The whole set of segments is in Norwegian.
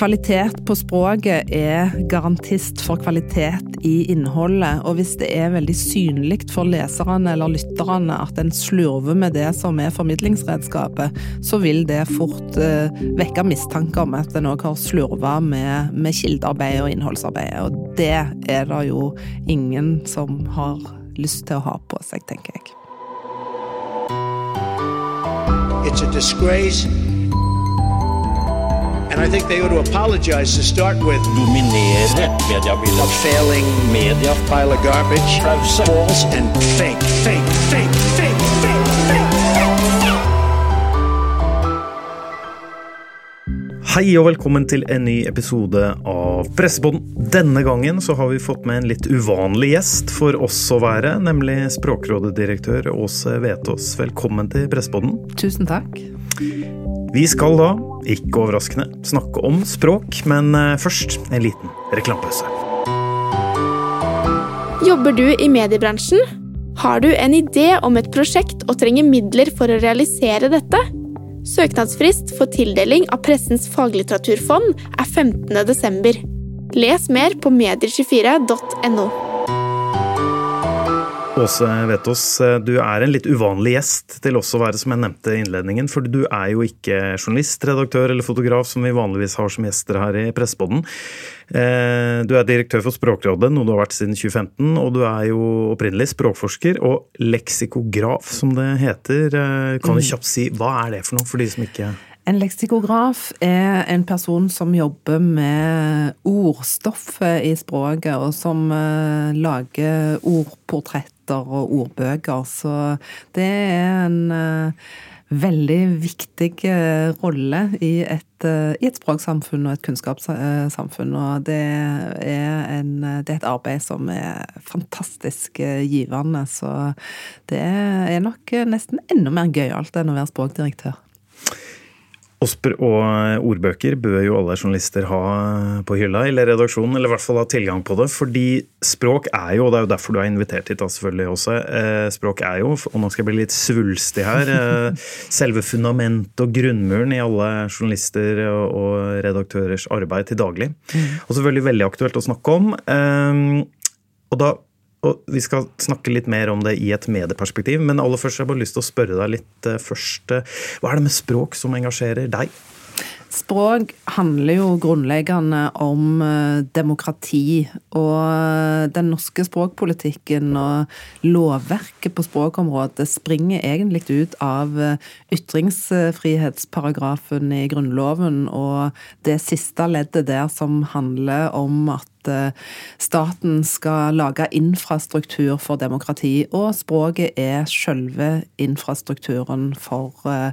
Kvalitet på språket er garantist for kvalitet i innholdet, og hvis det er veldig synlig for leserne eller lytterne at en slurver med det som er formidlingsredskapet, så vil det fort eh, vekke mistanke om at en òg har slurva med, med kildearbeidet og innholdsarbeid, og det er det jo ingen som har lyst til å ha på seg, tenker jeg. It's a disgrace And I think they ought to apologize to start with. Dominere mediebildet. A failing media. Pile of garbage. False and fake, fake, fake, fake, fake, fake. Hei og velkommen til en ny episode av Pressepodden. Denne gangen så har vi fått med en litt uvanlig gjest for oss å være, nemlig Språkrådet-direktør Åse Vetås. Velkommen til Pressepodden. Tusen takk. Vi skal da, ikke overraskende, snakke om språk, men eh, først en liten reklamepause. Jobber du i mediebransjen? Har du en idé om et prosjekt og trenger midler for å realisere dette? Søknadsfrist for tildeling av Pressens faglitteraturfond er 15.12. Les mer på medier24.no. Åse Vetås, du er en litt uvanlig gjest til oss å være, som jeg nevnte i innledningen. For du er jo ikke journalist, redaktør eller fotograf, som vi vanligvis har som gjester her i Pressepodden. Eh, du er direktør for Språkrådet, noe du har vært siden 2015. Og du er jo opprinnelig språkforsker og leksikograf, som det heter. Eh, kan du mm. kjapt si hva er det for noe, for de som ikke en leksikograf er en person som jobber med ordstoffet i språket, og som uh, lager ordportretter og ordbøker. Så det er en uh, veldig viktig uh, rolle i et, i et, språksamfunn og et kunnskapssamfunn. Og det er, en, det er et arbeid som er fantastisk givende. Så det er nok nesten enda mer gøyalt enn å være språkdirektør. Osper og ordbøker bør jo alle journalister ha på hylla eller redaksjonen, eller i hvert fall ha tilgang på det. Fordi språk er jo, og det er jo derfor du er invitert hit da selvfølgelig også, eh, språk er jo, og nå skal jeg bli litt svulstig her, eh, selve fundamentet og grunnmuren i alle journalister og redaktørers arbeid til daglig. Mm. Og selvfølgelig veldig aktuelt å snakke om. Eh, og da og Vi skal snakke litt mer om det i et medieperspektiv, men aller først har jeg bare lyst til å spørre deg litt eh, først. Eh, hva er det med språk som engasjerer deg? Språk handler jo grunnleggende om eh, demokrati. Og den norske språkpolitikken og lovverket på språkområdet springer egentlig ut av ytringsfrihetsparagrafen i Grunnloven og det siste leddet der som handler om at Eh, staten skal lage infrastruktur for demokrati, og språket er selve infrastrukturen for eh,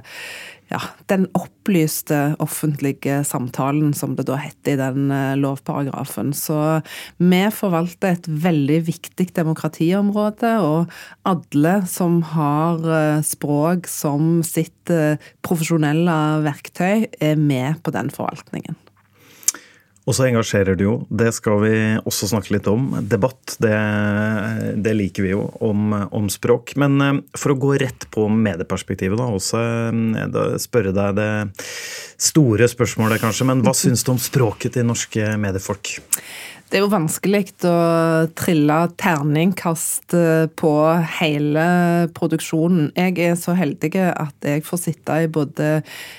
ja, den opplyste offentlige samtalen, som det da heter i den eh, lovparagrafen. Så vi forvalter et veldig viktig demokratiområde, og alle som har språk som sitt profesjonelle verktøy, er med på den forvaltningen. Og så engasjerer du jo. Det skal vi også snakke litt om. Debatt, det, det liker vi jo, om, om, språk. Men eh, for å gå rett på medieperspektivet, da, også eh, spørre deg det store spørsmålet, kanskje. Men hva syns du om språket til norske mediefolk? Det er jo vanskelig å trille terningkast eh, på hele produksjonen. Jeg er så heldig at jeg får sitte i både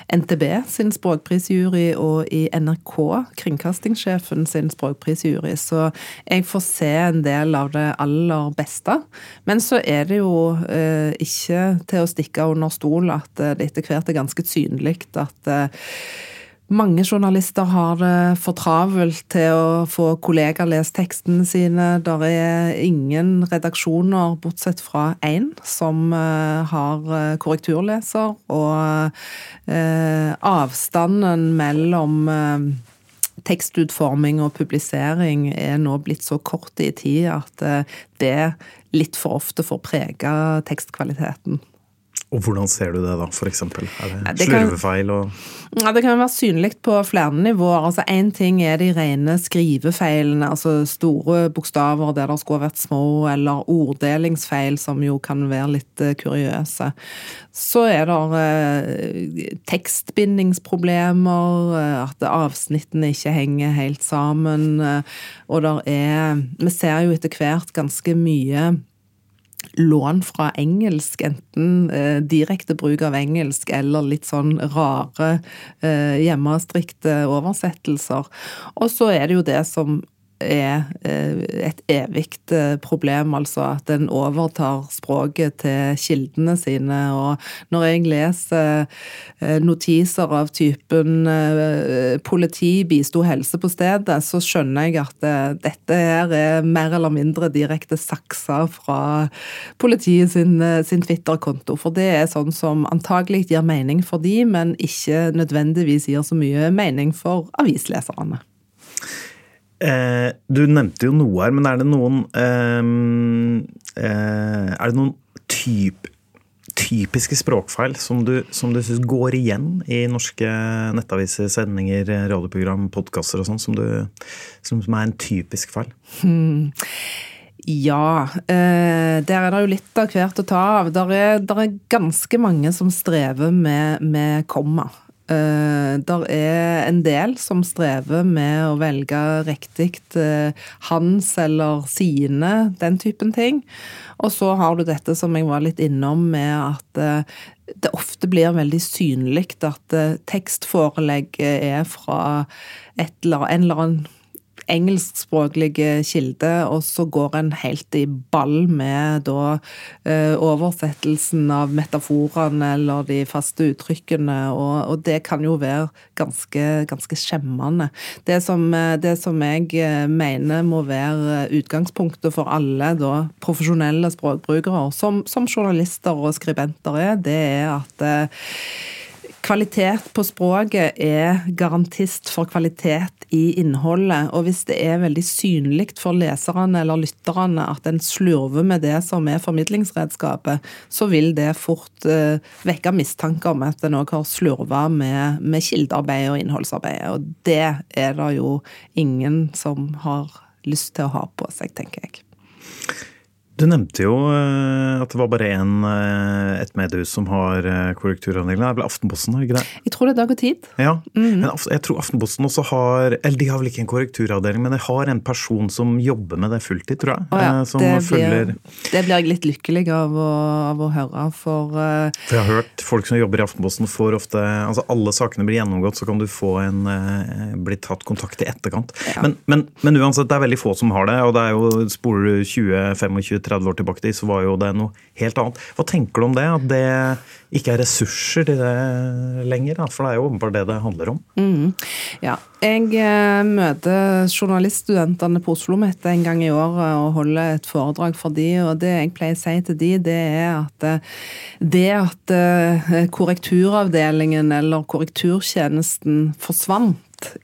NTB sin språkprisjury og i NRK, kringkastingssjefen sin språkprisjury, så jeg får se en del av det aller beste. Men så er det jo eh, ikke til å stikke under stol at det etter hvert er ganske synlig at eh, mange journalister har det for travelt til å få kollegaer lest tekstene sine. Der er ingen redaksjoner, bortsett fra én, som eh, har eh, korrekturleser. Og eh, avstanden mellom tekstutforming og publisering er nå blitt så kort i tid at det litt for ofte får prege tekstkvaliteten. Og hvordan ser du det da, f.eks.? Er det, det slurvefeil og Ja, Det kan være synlig på flere nivåer. Altså Én ting er de rene skrivefeilene, altså store bokstaver der det skulle vært små, eller orddelingsfeil, som jo kan være litt eh, kuriøse. Så er det eh, tekstbindingsproblemer, eh, at avsnittene ikke henger helt sammen. Eh, og der er Vi ser jo etter hvert ganske mye lån fra engelsk, enten eh, direkte bruk av engelsk eller litt sånn rare eh, hjemmestrikte oversettelser. Og så er det jo det som er eh, et evig eh, problem, altså at en overtar språket til kildene sine. Og når jeg leser eh, notiser av typen 'politi bisto helse på stedet', så skjønner jeg at dette her er mer eller mindre direkte saksa fra politiet sin, sin Twitter-konto. For det er sånn som antagelig gir mening for de, men ikke nødvendigvis gir så mye mening for avisleserne. Eh, Du nevnte jo noe her, men er det noen eh, eh, Er det noen typ, typiske språkfeil som du, som du syns går igjen i norske nettaviser, sendinger, radioprogram, podkaster og sånn, som, som, som er en typisk feil? Ja, eh, der er det jo litt av hvert å ta av. Der er, der er ganske mange som strever med, med komma. Eh, der er en del som strever med å velge riktig uh, hans eller sine, den typen ting. Og så har du dette som jeg var litt innom med at uh, det ofte blir veldig synlig at tekstforelegget er fra eller, en eller annen engelskspråklige kilde, og så går en helt i ball med da eh, oversettelsen av metaforene eller de faste uttrykkene, og, og det kan jo være ganske, ganske skjemmende. Det som, eh, det som jeg eh, mener må være utgangspunktet for alle da profesjonelle språkbrukere, som, som journalister og skribenter er, det er at Kvalitet på språket er garantist for kvalitet i innholdet. Og hvis det er veldig synlig for leserne eller lytterne at en slurver med det som er formidlingsredskapet, så vil det fort eh, vekke mistanke om at en òg har slurva med, med kildearbeidet og innholdsarbeidet. Og det er det jo ingen som har lyst til å ha på seg, tenker jeg. Du nevnte jo eh, at det var bare én, eh, et mediehus som har eh, korrekturavdeling. Det er vel Aftenposten, ikke det? Jeg tror det er Dag og Tid. Ja, men jeg tror Aftenposten også har Eller de har vel ikke en korrekturavdeling, men de har en person som jobber med det fulltid, tror jeg. Å ja, Som det, følger blir, det blir jeg litt lykkelig av å, av å høre, for uh... For jeg har hørt folk som jobber i Aftenposten får ofte Altså alle sakene blir gjennomgått, så kan du få en uh, bli tatt kontakt i etterkant. Ja. Men, men, men uansett, det er veldig få som har det. Og det er jo spoler du 20-25-30 år tilbake til, så var jo det noe helt annet. Hva tenker du om det? At det ikke er ressurser til det lenger? For det er jo åpenbart det det handler om. mm, Ja. Jeg eh, møter journaliststudentene på Oslo OsloMet en gang i året og holder et foredrag for de, og det jeg pleier å si til de, det er at eh, det at eh, korrekturavdelingen eller korrekturtjenesten forsvant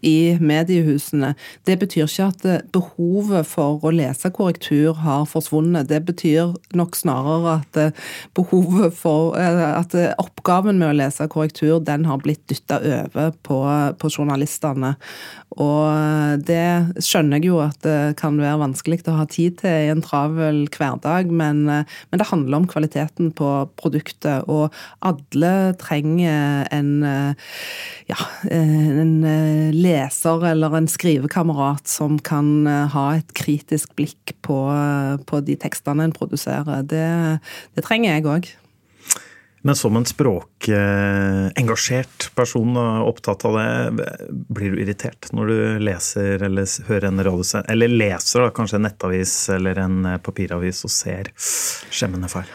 i mediehusene, det betyr ikke at eh, behovet for å lese korrektur har forsvunnet. Det betyr nok snarere at eh, behovet for eh, At oppgaven med å lese korrektur, den har blitt dytta over på, på journalistene. Og det skjønner jeg jo at det kan være vanskelig å ha tid til i en travel hverdag, men, men det handler om kvaliteten på produktet, og alle trenger en ja, en leser eller en skrivekamerat som kan ha et kritisk blikk på, på de tekstene en produserer. Det, det trenger jeg òg. Men som en språkengasjert person og opptatt av det, blir du irritert når du leser eller hører en radiosending, eller leser da, kanskje en nettavis eller en eh, papiravis og ser skjemmende feil?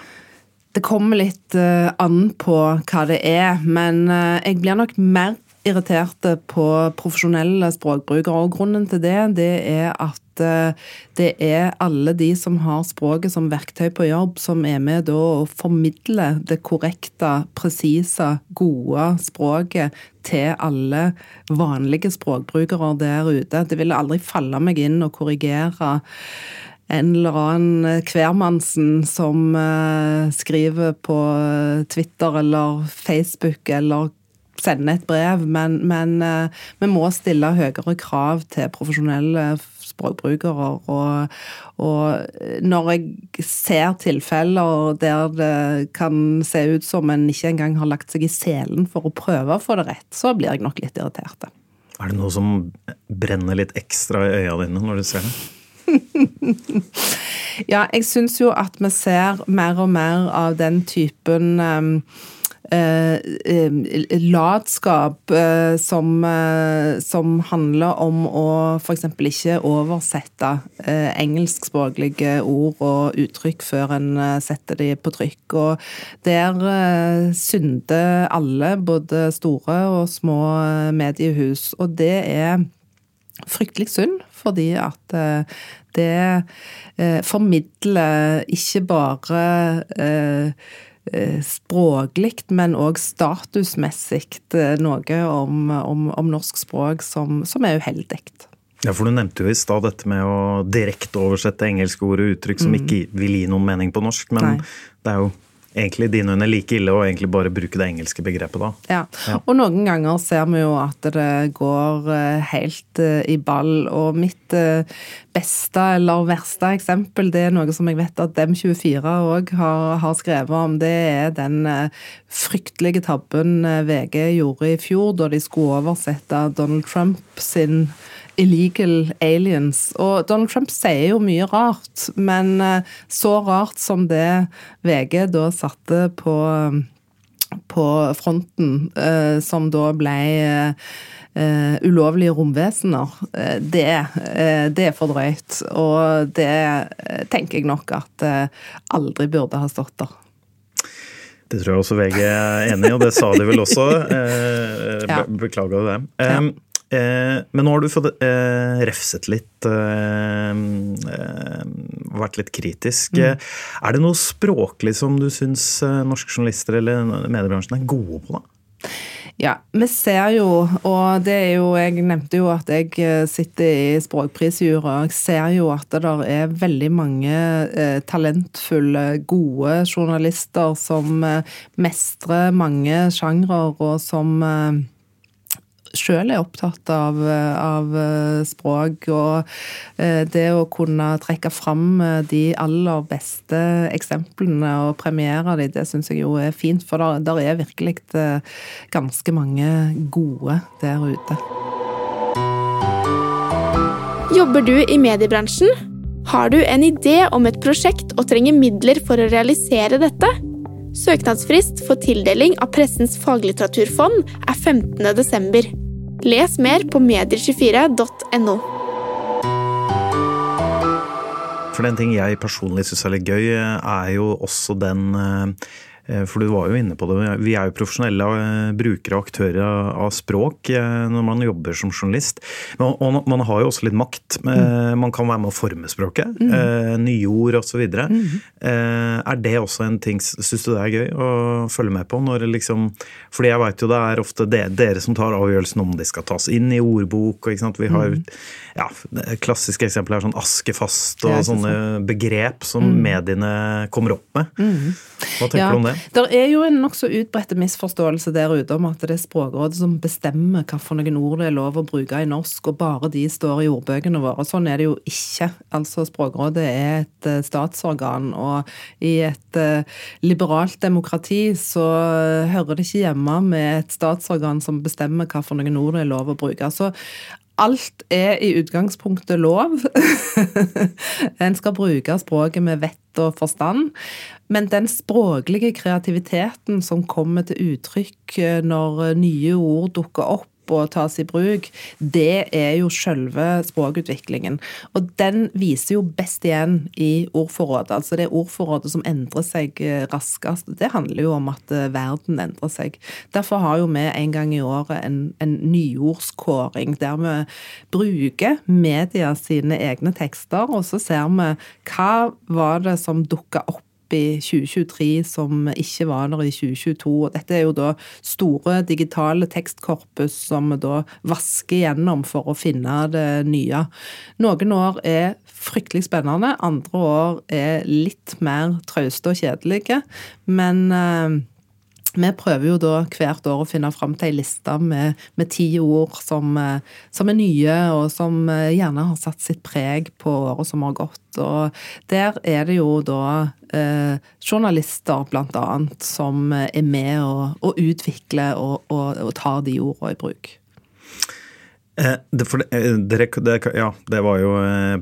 Det kommer litt eh, an på hva det er, men eh, jeg blir nok mer irritert på profesjonelle språkbrukere. Og grunnen til det, det er at eh, det er alle de som har språket som verktøy på jobb, som er med da å formidle det korrekte, presise, gode språket til alle vanlige språkbrukere der ute. Det ville aldri falle meg inn å korrigere en eller annen hvermannsen som skriver på Twitter eller Facebook eller sende et brev, men, men vi må stille høyere krav til profesjonelle språkbrukere. Og, og når jeg ser tilfeller der det kan se ut som en ikke engang har lagt seg i selen for å prøve å få det rett, så blir jeg nok litt irritert. Er det noe som brenner litt ekstra i øya dine når du ser det? ja, jeg syns jo at vi ser mer og mer av den typen um, latskap eh, som, som, handler om å f.eks. ikke oversette engelskspråklige ord og uttrykk før en setter de på trykk. Og der synder alle, både store og små mediehus. Og det er fryktelig synd, fordi at det formidler ikke bare Eh, språklig, men òg statusmessig eh, noe om, om, om, norsk språk som, som er uheldig. Ja, for Du nevnte jo i stad dette med å direkteoversette engelske ord og uttrykk som mm. ikke vil gi noen mening på norsk, men Nei. det er jo egentlig dine øyne like ille å egentlig bare bruke det engelske begrepet da. Ja. ja. og noen ganger ser vi jo at det går eh, helt eh, i ball. Og mitt eh, beste eller verste eksempel, det er noe som jeg vet at Dem24 òg har, har, skrevet om. Det er den fryktelige tabben VG gjorde i fjor, da de skulle oversette Donald Trump sin illegal aliens. Og Donald Trump sier jo mye rart, men eh, så rart som det VG da satte på, på fronten, eh, som da ble Uh, ulovlige romvesener, uh, det, uh, det, er for drøyt. Og det tenker jeg nok at aldri burde ha stått der. Det tror jeg også VG er enig i, og det sa de vel også. ja. Beklager det. Um, ja. Eh, men nå har du fått eh, refset litt, eh, eh vært litt kritisk. Mm. Er det noe språklig som du syns eh, norske journalister eller mediebransjen er gode på, da? Ja, vi ser jo, og det er jo Jeg nevnte jo at jeg eh, sitter i språkprisjury. Jeg ser jo at det der er veldig mange eh, talentfulle, gode journalister som eh, mestrer mange sjangrer, og som eh, sjøl er opptatt av, av, eh, språk. Og eh, det å kunne trekke fram eh, de aller beste eksemplene og premiere de, det syns jeg jo er fint. For der, er virkelig ganske mange gode der ute. Jobber du i mediebransjen? Har du en idé om et prosjekt og trenger midler for å realisere dette? Søknadsfrist for tildeling av Pressens faglitteraturfond er 15.12. Les mer på medier24.no. For den ting jeg personlig syns er litt gøy, er jo også den eh, Eh, for du var jo inne på det. Vi er jo profesjonelle eh, brukere og aktører av språk eh, når man jobber som journalist. Og man har jo også litt makt. Mm. Man kan være med å forme språket. Mm. Nyord osv. Mm. Er det også en ting Syns du det er gøy å følge med på? Når liksom, fordi jeg veit jo det er ofte dere som tar avgjørelsen om de skal tas inn i ordbok. Vi har mm. ja, Klassiske eksempler er sånn askefast og sånne begrep som mediene kommer opp med. Hva tenker ja. du om det? Det er jo en nokså utbredte misforståelse der ute om at det er Språkrådet som bestemmer hvilke ord det er lov å bruke i norsk, og bare de står i ordbøkene våre. Sånn er det jo ikke. Altså Språkrådet er et eh, statsorgan, og i et uh, liberalt demokrati så hører det ikke hjemme med et statsorgan som bestemmer hvilke ord det er lov å bruke. Så alt er i utgangspunktet lov. en skal bruke språket med vett og forstand. Men den språklige kreativiteten som kommer til uttrykk eh, når nye ord dukker opp, og tas i bruk, det er jo selve språkutviklingen. Og den viser jo best igjen i ordforrådet. Altså det ordforrådet som endrer seg eh, raskest. Det handler jo om at eh, verden endrer seg. Derfor har jo vi en gang i året en, en nyordskåring der vi bruker media sine egne tekster, og så ser vi hva var det som dukka opp i 2023 som ikke var der i 2022. og Dette er jo da store digitale tekstkorpus som vi da vasker gjennom for å finne det nye. Noen år er fryktelig spennende. Andre år er litt mer trauste og kjedelige. Men vi prøver jo da hvert år å finne fram til ei liste med, med ti ord som, eh, som, er nye, og som eh, gjerne har satt sitt preg på året som har gått. Og der er det jo da eh, journalister, blant annet, som er med og, og utvikler og, og, og tar de ordene i bruk. Eh, det, for, dere, det, ja, det var jo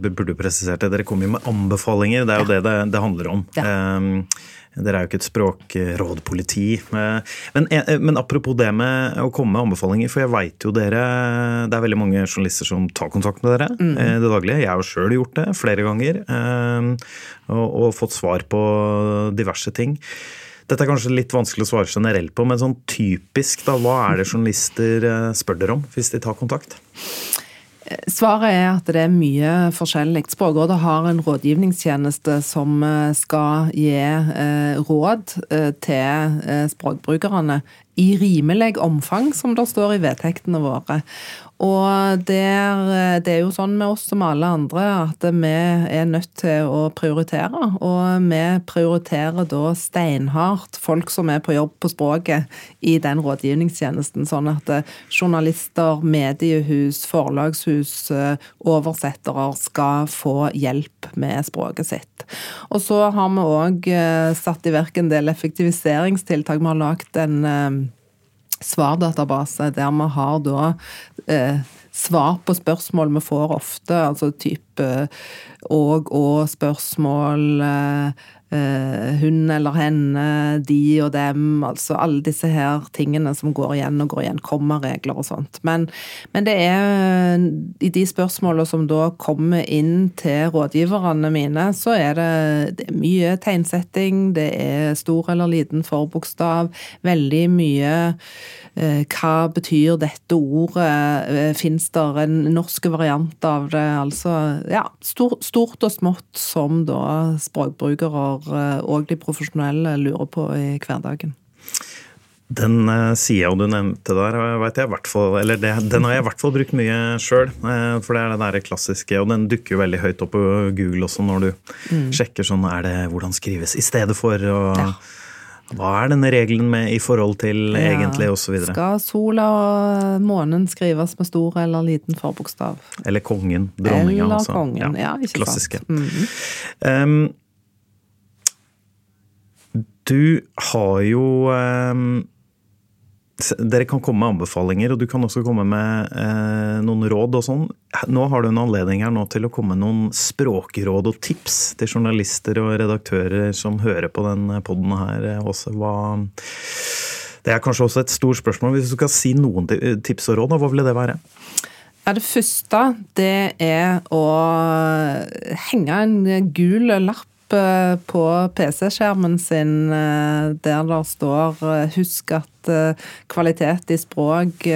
Burde presisert det. Dere kom jo med anbefalinger. Det er jo ja. det, det det handler om. Ja. Eh, dere er jo ikke et språkrådpoliti. Men, men, apropos det med å komme med anbefalinger, for jeg veit jo dere Det er veldig mange journalister som tar kontakt med dere mm. Eh, det daglige. Jeg har jo sjøl gjort det flere ganger. Eh, og, og fått svar på diverse ting. Dette er kanskje litt vanskelig å svare generelt på, men sånn typisk, da, hva er det journalister eh, spør dere om hvis de tar kontakt? Svaret er at det er mye forskjellig. Språkrådet har en rådgivningstjeneste som eh, skal gi eh, råd eh, til språkbrukerne i rimelig omfang, som det står i vedtektene våre. Og der, det er jo sånn med oss som alle andre at vi er nødt til å prioritere. Og vi prioriterer da steinhardt folk som er på jobb på språket i den rådgivningstjenesten. Sånn at journalister, mediehus, forlagshus, oversettere skal få hjelp med språket sitt. Og så har vi òg eh, satt i verk en del effektiviseringstiltak. Vi har lagd en eh, svardatabase der vi har da eh, svar på spørsmål vi får ofte, altså type og og-spørsmål. Eh, eh, hun eller henne, de og dem, altså alle disse her tingene som går igjen og går igjen, kommaregler og sånt. Men, men, det er i de spørsmålene som da kommer inn til rådgiverne mine, så er det, det er mye tegnsetting, det er stor eller liten forbokstav, veldig mye eh, hva betyr dette ordet? Eh, Fins det en norsk variant av det? Altså, ja, stort, stort og smått som da språkbrukere Eh, og de profesjonelle lurer på i hverdagen. Den uh, sida du nevnte der, vet jeg hvert fall, eller det, den har jeg i hvert fall brukt mye sjøl. For det er det der klassiske, og den dukker jo veldig høyt opp på Google også når du mm. sjekker sånn er det hvordan skrives i stedet for. og ja. Hva er denne regelen med i forhold til ja. egentlig, osv.? Skal sola og månen skrives med stor eller liten forbokstav? Eller kongen. Dronninga. Eller altså. kongen, ja, ja ikke klassiske. sant. Mm -hmm. um, du har jo eh, Dere kan komme med anbefalinger, og du kan også komme med eh, noen råd og sånn. Nå har du en anledning her nå til å komme med noen språkråd og tips til journalister og redaktører som hører på den poden her Åse. Hva det er kanskje også et stort spørsmål. Hvis du skal si noen tips og råd, hva ville det være? Ja, det første det er å henge en gul lapp Eh, på PC-skjermen sin eh, der det står eh, 'husk at kvalitet i språk'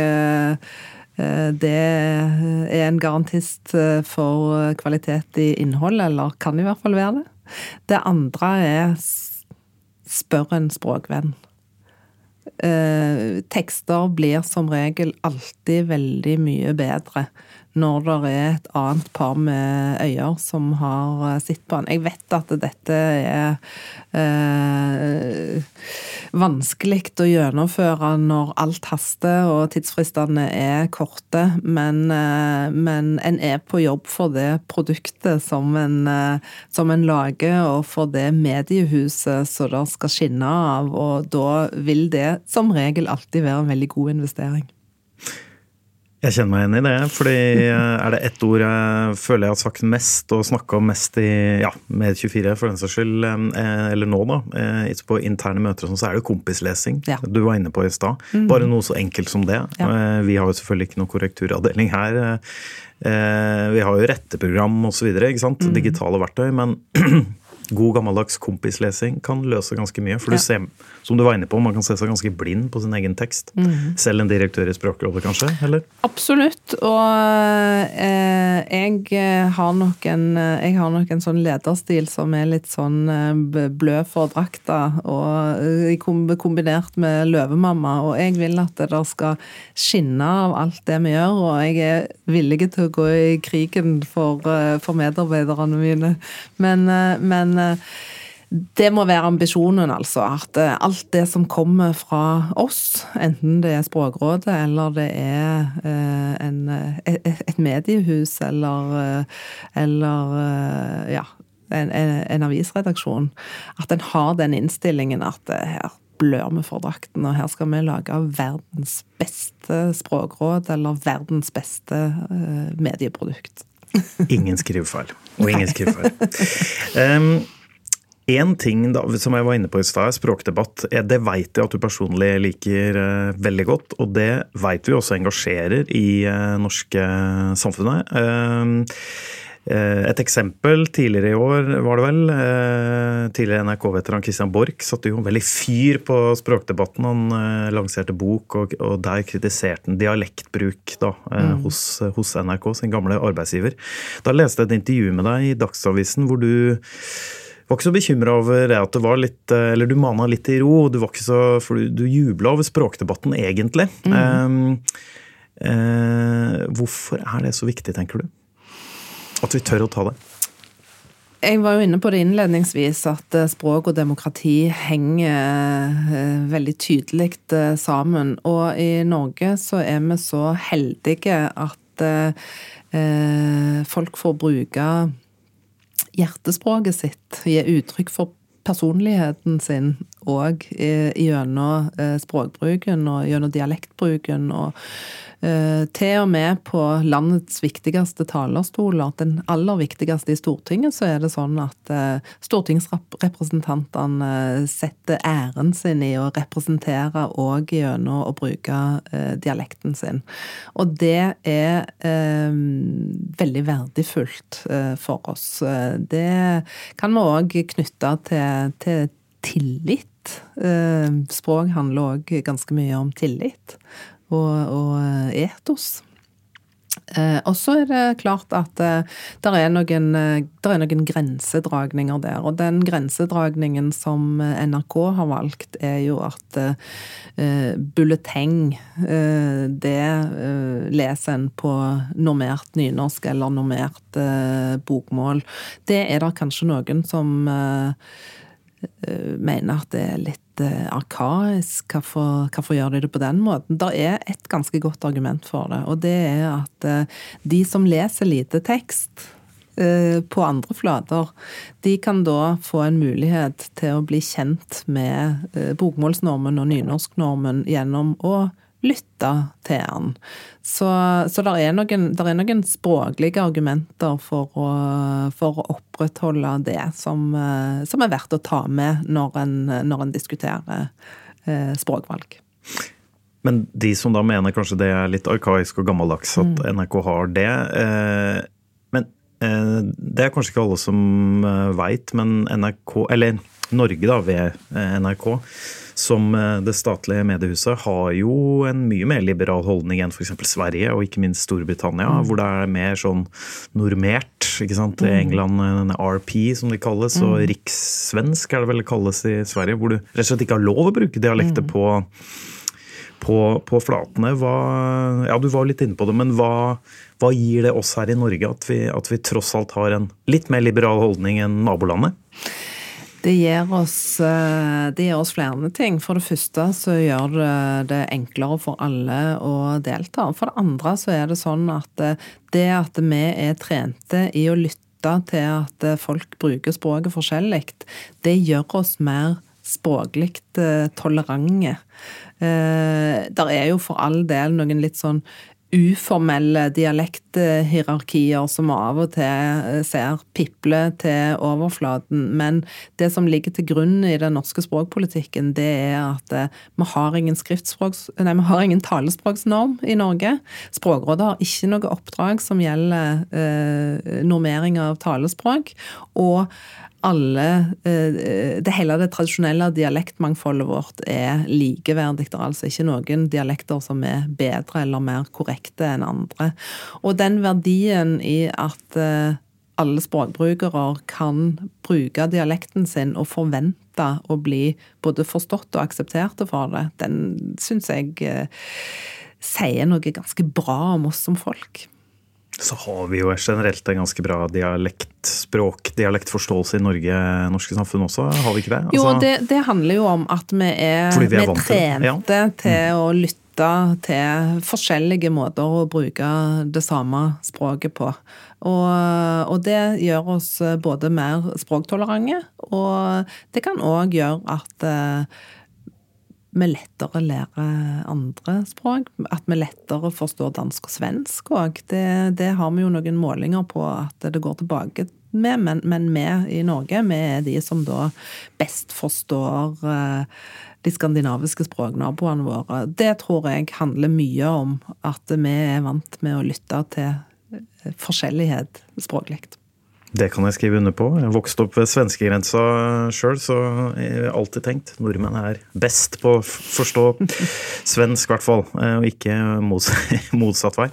det er en garantist for kvalitet i innhold, eller kan i hvert fall være det. Det andre er spør en språkvenn. Tekster blir som regel alltid veldig mye bedre når det er et annet par med øyer som har eh, sett på den. Jeg vet at dette er eh, vanskelig å gjennomføre når alt haster og tidsfristene er korte, men, eh, men, en er på jobb for det produktet som en, eh, som en lager, og for det mediehuset som det skal skinne av, og da vil det som regel alltid være en veldig god investering. Jeg kjenner meg igjen i det. fordi eh, Er det ett ord jeg føler jeg har sagt mest og snakka om mest i ja, Med24 for den saks skyld, eh, eller nå, da, eh, på interne møter, sånn, så er det kompislesing. Ja. Du var inne på i stad. Mm. Bare noe så enkelt som det. Ja. Vi har jo selvfølgelig ikke noe korrekturavdeling her. Vi har jo retteprogram osv., mm. digitale verktøy. Men god gammeldags kompislesing kan løse ganske mye. For du ser som du var inne på, man kan se seg ganske blind på sin egen tekst. Mm. Selv en direktør i Språkrådet, kanskje? eller? Absolutt. Og eh, jeg, har nok en, jeg har nok en sånn lederstil som er litt sånn blø blød for drakta, og eh, kombinert med løvemamma. Og jeg vil at det skal skinne av alt det vi gjør, og jeg er villig til å gå i krigen for, eh, for medarbeiderne mine. Men, men det må være ambisjonen, altså. At eh, alt det som kommer fra oss, enten det er Språkrådet eller det er eh, en, et, mediehus eller, eller ja, en, en, avisredaksjon, at en har den innstillingen at det her blør vi for drakten, og her skal vi lage verdens beste språkråd eller verdens beste medieprodukt. Ingen skrivefeil. Og ingen skrivefeil. Um, En ting da, som jeg var inne på i stad, språkdebatt. Det vet jeg at du personlig liker uh, veldig godt. Og det vet vi også engasjerer i uh, norske samfunnet. Uh, et eksempel tidligere i år var det vel. Tidligere NRK-veteran Christian Borch satte jo veldig fyr på språkdebatten. Han lanserte bok, og, og der kritiserte han dialektbruk da, mm. hos, hos NRK, sin gamle arbeidsgiver. Da leste jeg et intervju med deg i Dagsavisen hvor du var ikke så bekymra over det at det var litt eh, Eller du mana litt i ro. Du var ikke så, for du, du jubla over språkdebatten, egentlig. Mm. Um, uh, hvorfor er det så viktig, tenker du? At vi tør å ta det? Jeg var jo inne på det innledningsvis, at eh, språk og demokrati henger veldig tydelig sammen. Og i Norge så er vi så heldige at folk får bruke hjertespråket sitt, gi uttrykk for personligheten sin òg gjennom eh, språkbruken og gjennom dialektbruken. og Eh, til og med på landets viktigste talerstoler, den aller viktigste i Stortinget, så er det sånn at eh, stortingsrepresentantene setter æren sin i å representere òg gjennom å bruke eh, dialekten sin. Og det er eh, veldig verdifullt eh, for oss. Det kan vi òg knytte til, til tillit. Språk handler òg ganske mye om tillit og, og eh, etos. Eh, og så er det klart at eh, det er, noen, er noen grensedragninger der. Og den grensedragningen som NRK har valgt, er jo at eh, bulleteng, eh, det eh, leser en på normert nynorsk eller normert eh, bokmål. Det er det kanskje noen som mener at det er litt Eh, arkaisk. Hvorfor, hvorfor, gjør de det på den måten? Det er et ganske godt argument for det, og det er at eh, de som leser lite tekst eh, på andre flater, de kan da få en mulighet til å bli kjent med bokmålsnormen og nynorsknormen gjennom å lytte til han. Så, så det er, er noen språklige argumenter for å, for å opprettholde det som, eh, som, er verdt å ta med når en, når en diskuterer eh, språkvalg. Men de som da mener kanskje det er litt arkaisk og gammeldags at mm. NRK har det. Eh, men eh, det er kanskje ikke alle som eh, veit, men NRK, eller Norge da, ved NRK, som eh, det statlige mediehuset har jo en mye mer liberal holdning enn f.eks. Sverige og ikke minst Storbritannia, mm. hvor det er mer sånn normert. ikke sant? I mm. England denne RP, som det kalles, og mm. rikssvensk er det vel det kalles i Sverige, hvor du rett og slett ikke har lov å bruke dialekter mm. på på, på, flatene. Hva, ja, Du var litt inne på det, men hva, hva gir det oss her i Norge at vi, at vi tross alt har en litt mer liberal holdning enn nabolandet? Det gir, oss, eh, det gir, oss, flere ting. For det første så gjør det det enklere for alle å delta. For det andre så er det sånn at eh, det at vi er trente i å lytte til at eh, folk bruker språket forskjellig, det gjør oss mer språklig tolerante. Der er jo for all del noen litt sånn uformelle dialekthierarkier som av og til eh, ser piple til overflaten. Men det som ligger til grunn i den norske språkpolitikken, det er at eh, vi har ingen, nei, vi har ingen talespråksnorm i Norge. Språkrådet har ikke noe oppdrag som gjelder eh, normering av talespråk. Og alle Det hele det tradisjonelle dialektmangfoldet vårt er likeverdig. Det er altså ikke noen dialekter som er bedre eller mer korrekte enn andre. Og den verdien i at alle språkbrukere kan bruke dialekten sin og forvente å bli både forstått og aksepterte for det, den syns jeg sier noe ganske bra om oss som folk så har vi jo generelt en ganske bra dialektspråk, dialektforståelse i Norge, norske samfunn også, har vi ikke det? Altså, jo, det, det, handler jo om at vi er, vi er, vi trente ja. til mm. å lytte til forskjellige måter å bruke det samme språket på. Og, og det gjør oss både mer språktolerante, og det kan òg gjøre at uh, vi lettere lærer andre språk. At vi lettere forstår dansk og svensk òg. Det, det, har vi jo noen målinger på at det går tilbake med, men, men vi i Norge vi er de som da best forstår eh, de skandinaviske språknaboene våre. Det tror jeg handler mye om at vi er vant med å lytte til eh, forskjellighet språklig. Det kan jeg skrive under på. Jeg vokste opp ved svenskegrensa sjøl, så jeg har alltid tenkt nordmenn er best på å forstå svensk, i hvert fall, eh, og ikke motsatt vei.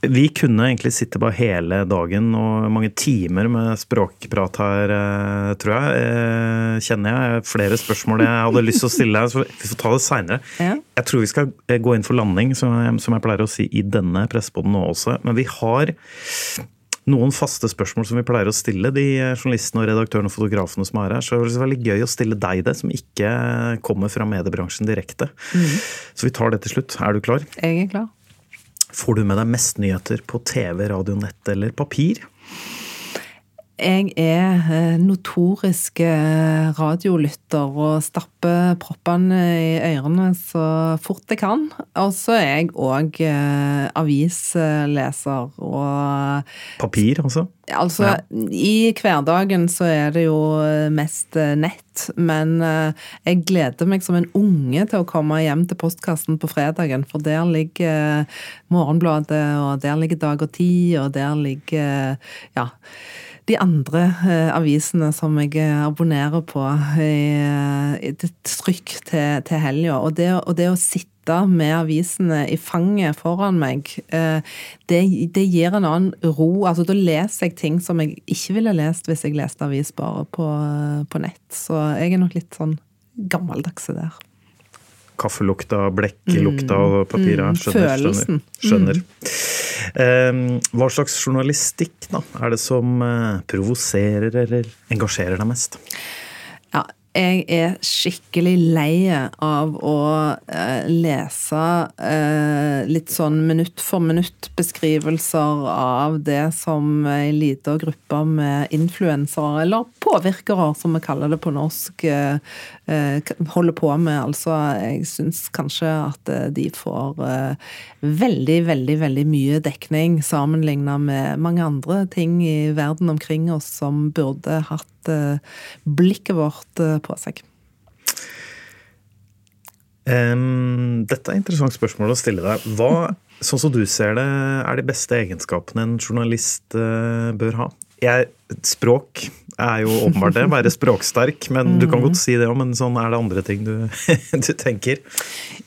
Vi kunne egentlig sitte bare hele dagen og mange timer med språkprat her, eh, tror jeg. Eh, kjenner jeg flere spørsmål jeg hadde lyst til å stille deg, så vi får ta det seinere. Ja. Jeg tror vi skal gå inn for landing, som jeg pleier å si i denne pressepoden nå også. Men vi har noen faste spørsmål som vi pleier å stille de journalistene og redaktørene og fotografene som er her. Så det er veldig gøy å stille deg det, som ikke kommer fra mediebransjen direkte. Mm. Så vi tar det til slutt. Er du klar? Jeg er klar. Får du med deg mest nyheter på TV, radio, nett eller papir? Jeg er eh, notorisk eh, radiolytter og stapper proppene i ørene så fort jeg kan. Og så er jeg òg eh, avisleser og Papir, altså? Altså, ja. i hverdagen så er det jo mest nett, men jeg gleder meg som en unge til å komme hjem til postkassen på fredagen, for der ligger Morgenbladet, og der ligger Dag og Tid, og der ligger ja de andre eh, avisene som jeg eh, abonnerer på i, i trykk til, til helga. Og, og, det å sitte med avisene i fanget foran meg, eh, det, det, gir en annen ro. Altså, da leser jeg ting som jeg ikke ville lest hvis jeg leste avis bare på, på nett. Så jeg er nok litt sånn gammeldags der kaffelukta, blekklukta mm. og papiret. Mm, skjønner. Følelsen. skjønner. Mm. Hva slags journalistikk da, er det som eh, provoserer eller engasjerer deg mest? Ja, jeg er skikkelig lei av å eh, lese eh, litt sånn minutt for minutt-beskrivelser av det som ei lita gruppe med influensere, eller påvirkere som vi kaller det på norsk, eh, eh holder på med. Altså, jeg syns kanskje at eh, de får eh, veldig, veldig, veldig mye dekning sammenligna med mange andre ting i verden omkring oss som burde hatt blikket vårt på seg? Um, dette er et interessant spørsmål å stille deg. Hva, sånn som du ser det, er de beste egenskapene en journalist uh, bør ha? Jeg, språk er jo åpenbart det, være språksterk. Men du kan godt si det òg, men sånn er det andre ting du, du, tenker?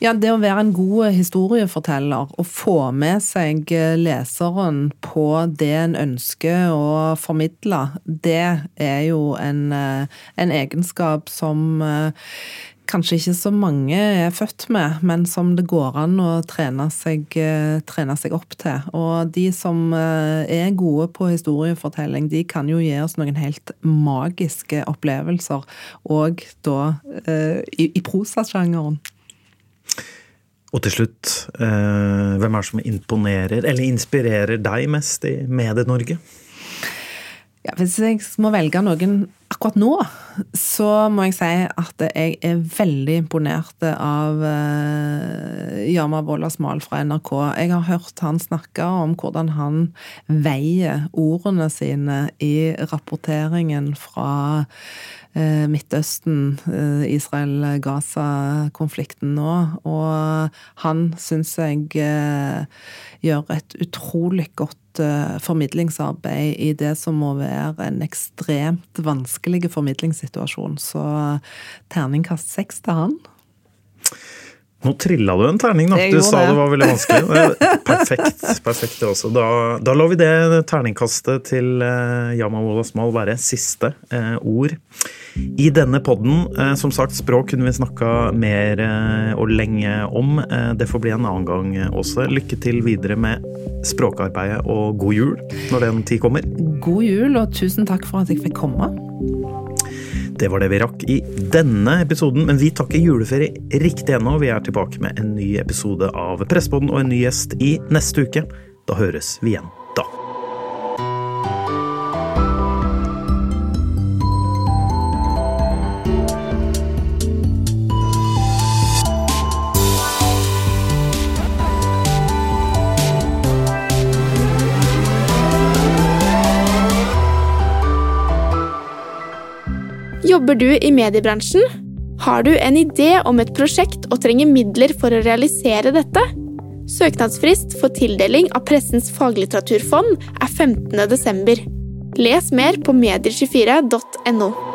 Ja, det å være en god historieforteller og få med seg leseren på det en ønsker å formidle, det er jo en, en egenskap som kanskje ikke så mange er født med, men som det går an å trene seg, eh, trene seg, opp til. Og de som eh, er gode på historiefortelling, de kan jo gi oss noen helt magiske opplevelser, og da eh, i, i prosasjangeren. Og til slutt, hvem er det som imponerer, eller inspirerer deg mest i Medie-Norge? Ja, hvis jeg må velge noen akkurat nå, så må jeg si at jeg er veldig imponert av uh, Jama Wollas Mal fra NRK. Jeg har hørt han snakke om hvordan han veier ordene sine i rapporteringen fra Midtøsten, uh, Israel-Gaza-konflikten nå. Og han syns jeg gjør et utrolig godt formidlingsarbeid i det som må være en ekstremt vanskelig formidlingssituasjon. Så terningkast seks til han. Nå trilla du en terning, da. Du sa det. det var veldig vanskelig. Perfekt. perfekt det også. Da, da lar vi det terningkastet til eh, Yama Wolasmal være siste eh, ord. I denne podden, Eh, som sagt, språk kunne vi snakka mer og lenge om. Det får bli en annen gang også. Lykke til videre med språkarbeidet, og god jul når den tid kommer. God jul, og tusen takk for at jeg fikk komme. Det var det vi rakk i denne episoden, men vi tar ikke juleferie riktig ennå. Vi er tilbake med en ny episode av Pressepodden og en ny gjest i neste uke. Da høres vi igjen da. Jobber du i mediebransjen? Har du en idé om et prosjekt og trenger midler for å realisere dette? Søknadsfrist for tildeling av Pressens faglitteraturfond er 15. desember. Les mer på medier24.no.